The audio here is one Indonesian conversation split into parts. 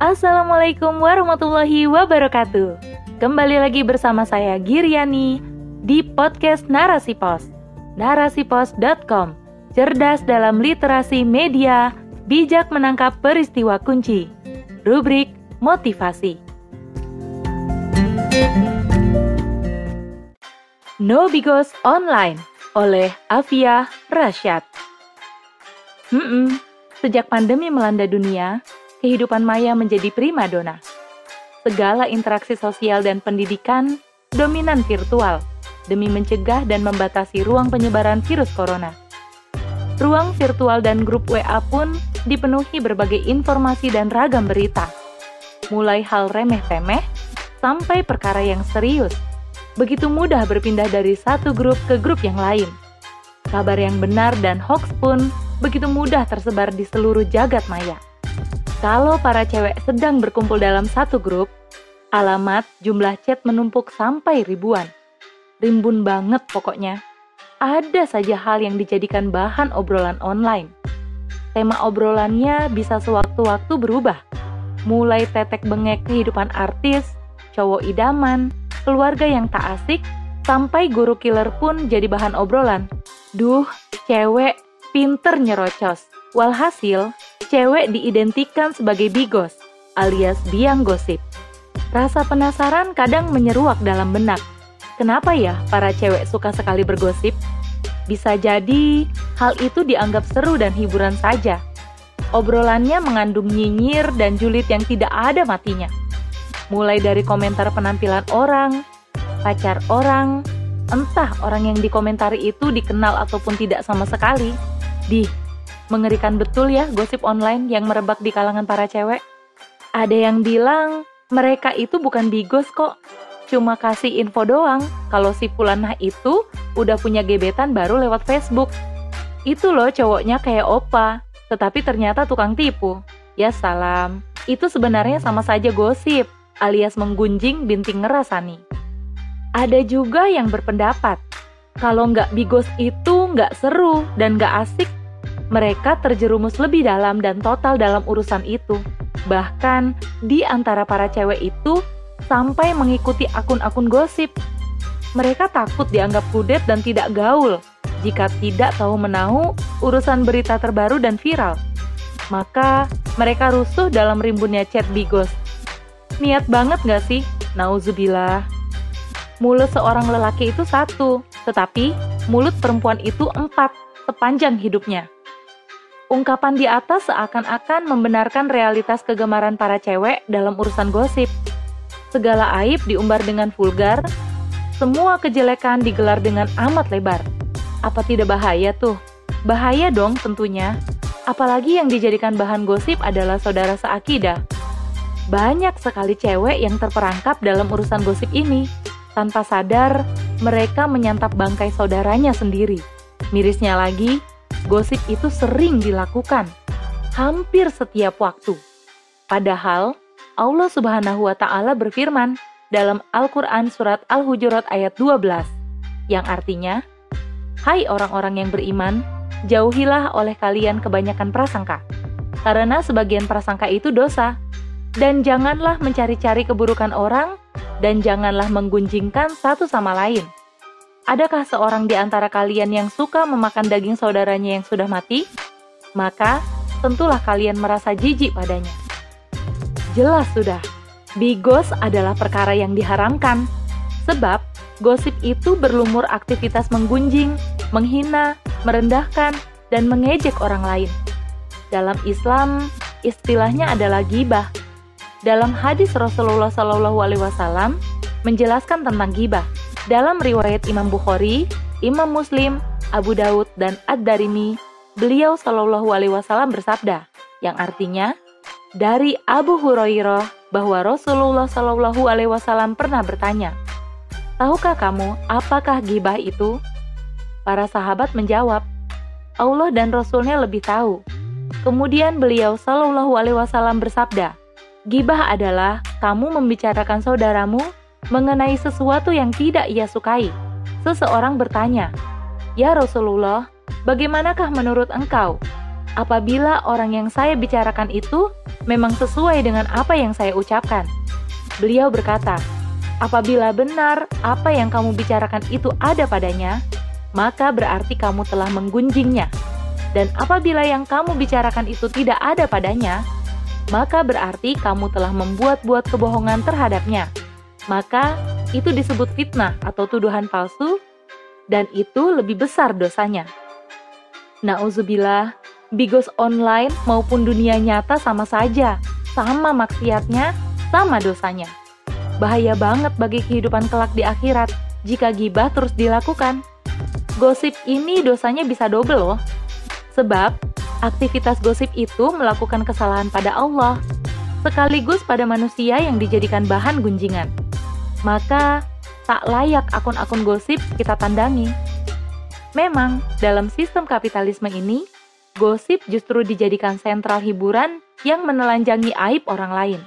Assalamualaikum warahmatullahi wabarakatuh. Kembali lagi bersama saya Giriani di podcast Narasi Pos. Narasipos.com. Cerdas dalam literasi media, bijak menangkap peristiwa kunci. Rubrik motivasi. No Bigos Online oleh Afia Rasyad. Hmm, sejak pandemi melanda dunia, kehidupan maya menjadi prima dona. Segala interaksi sosial dan pendidikan dominan virtual demi mencegah dan membatasi ruang penyebaran virus corona. Ruang virtual dan grup WA pun dipenuhi berbagai informasi dan ragam berita. Mulai hal remeh-temeh sampai perkara yang serius. Begitu mudah berpindah dari satu grup ke grup yang lain. Kabar yang benar dan hoax pun begitu mudah tersebar di seluruh jagat maya. Kalau para cewek sedang berkumpul dalam satu grup, alamat jumlah chat menumpuk sampai ribuan. Rimbun banget pokoknya. Ada saja hal yang dijadikan bahan obrolan online. Tema obrolannya bisa sewaktu-waktu berubah. Mulai tetek bengek kehidupan artis, cowok idaman, keluarga yang tak asik, sampai guru killer pun jadi bahan obrolan. Duh, cewek pinter nyerocos. Walhasil, cewek diidentikan sebagai bigos, alias biang gosip. Rasa penasaran kadang menyeruak dalam benak. Kenapa ya para cewek suka sekali bergosip? Bisa jadi hal itu dianggap seru dan hiburan saja. Obrolannya mengandung nyinyir dan julid yang tidak ada matinya. Mulai dari komentar penampilan orang, pacar orang, entah orang yang dikomentari itu dikenal ataupun tidak sama sekali. Di Mengerikan betul ya gosip online yang merebak di kalangan para cewek. Ada yang bilang mereka itu bukan bigos kok, cuma kasih info doang kalau si Fulanah itu udah punya gebetan baru lewat Facebook. Itu loh cowoknya kayak opa, tetapi ternyata tukang tipu. Ya salam, itu sebenarnya sama saja gosip, alias menggunjing binting ngerasani. Ada juga yang berpendapat, kalau nggak bigos itu nggak seru dan nggak asik mereka terjerumus lebih dalam dan total dalam urusan itu. Bahkan di antara para cewek itu sampai mengikuti akun-akun gosip. Mereka takut dianggap kudet dan tidak gaul jika tidak tahu menahu urusan berita terbaru dan viral. Maka mereka rusuh dalam rimbunnya chat bigos. Niat banget gak sih? Nauzubillah. Mulut seorang lelaki itu satu, tetapi mulut perempuan itu empat sepanjang hidupnya. Ungkapan di atas seakan-akan membenarkan realitas kegemaran para cewek dalam urusan gosip. Segala aib diumbar dengan vulgar, semua kejelekan digelar dengan amat lebar. Apa tidak bahaya tuh? Bahaya dong tentunya. Apalagi yang dijadikan bahan gosip adalah saudara seakidah. Banyak sekali cewek yang terperangkap dalam urusan gosip ini. Tanpa sadar, mereka menyantap bangkai saudaranya sendiri. Mirisnya lagi, gosip itu sering dilakukan, hampir setiap waktu. Padahal Allah Subhanahu wa taala berfirman dalam Al-Qur'an surat Al-Hujurat ayat 12 yang artinya, "Hai orang-orang yang beriman, jauhilah oleh kalian kebanyakan prasangka, karena sebagian prasangka itu dosa, dan janganlah mencari-cari keburukan orang dan janganlah menggunjingkan satu sama lain." Adakah seorang di antara kalian yang suka memakan daging saudaranya yang sudah mati? Maka tentulah kalian merasa jijik padanya. Jelas sudah, bigos adalah perkara yang diharamkan. Sebab gosip itu berlumur aktivitas menggunjing, menghina, merendahkan, dan mengejek orang lain. Dalam Islam, istilahnya adalah gibah. Dalam hadis Rasulullah SAW menjelaskan tentang gibah dalam riwayat Imam Bukhari, Imam Muslim, Abu Daud, dan Ad-Darimi, beliau Shallallahu Alaihi Wasallam bersabda, yang artinya dari Abu Hurairah bahwa Rasulullah Shallallahu Alaihi Wasallam pernah bertanya, tahukah kamu apakah gibah itu? Para sahabat menjawab, Allah dan Rasulnya lebih tahu. Kemudian beliau Shallallahu Alaihi Wasallam bersabda, gibah adalah kamu membicarakan saudaramu mengenai sesuatu yang tidak ia sukai. Seseorang bertanya, "Ya Rasulullah, bagaimanakah menurut engkau?" apabila orang yang saya bicarakan itu memang sesuai dengan apa yang saya ucapkan. Beliau berkata, apabila benar apa yang kamu bicarakan itu ada padanya, maka berarti kamu telah menggunjingnya. Dan apabila yang kamu bicarakan itu tidak ada padanya, maka berarti kamu telah membuat-buat kebohongan terhadapnya. Maka itu disebut fitnah atau tuduhan palsu, dan itu lebih besar dosanya. Nauzubillah, bigos online maupun dunia nyata sama saja, sama maksiatnya, sama dosanya. Bahaya banget bagi kehidupan kelak di akhirat jika gibah terus dilakukan. Gosip ini dosanya bisa double loh. Sebab aktivitas gosip itu melakukan kesalahan pada Allah, sekaligus pada manusia yang dijadikan bahan gunjingan. Maka tak layak akun-akun gosip kita tandangi. Memang, dalam sistem kapitalisme ini, gosip justru dijadikan sentral hiburan yang menelanjangi aib orang lain.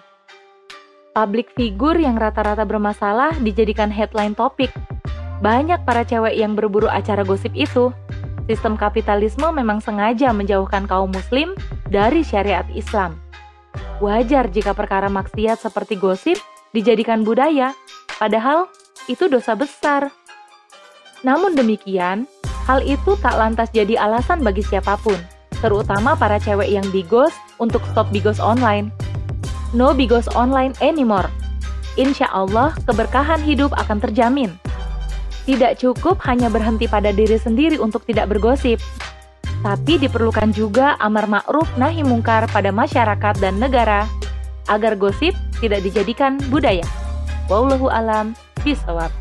Public figure yang rata-rata bermasalah dijadikan headline topik banyak para cewek yang berburu acara gosip itu. Sistem kapitalisme memang sengaja menjauhkan kaum muslim dari syariat Islam. Wajar jika perkara maksiat seperti gosip dijadikan budaya, padahal itu dosa besar. Namun demikian, hal itu tak lantas jadi alasan bagi siapa pun, terutama para cewek yang bigos untuk stop bigos online. No bigos online anymore. Insya Allah, keberkahan hidup akan terjamin. Tidak cukup hanya berhenti pada diri sendiri untuk tidak bergosip, tapi diperlukan juga amar ma'ruf nahi mungkar pada masyarakat dan negara agar gosip tidak dijadikan budaya. Wallahu alam bisawab.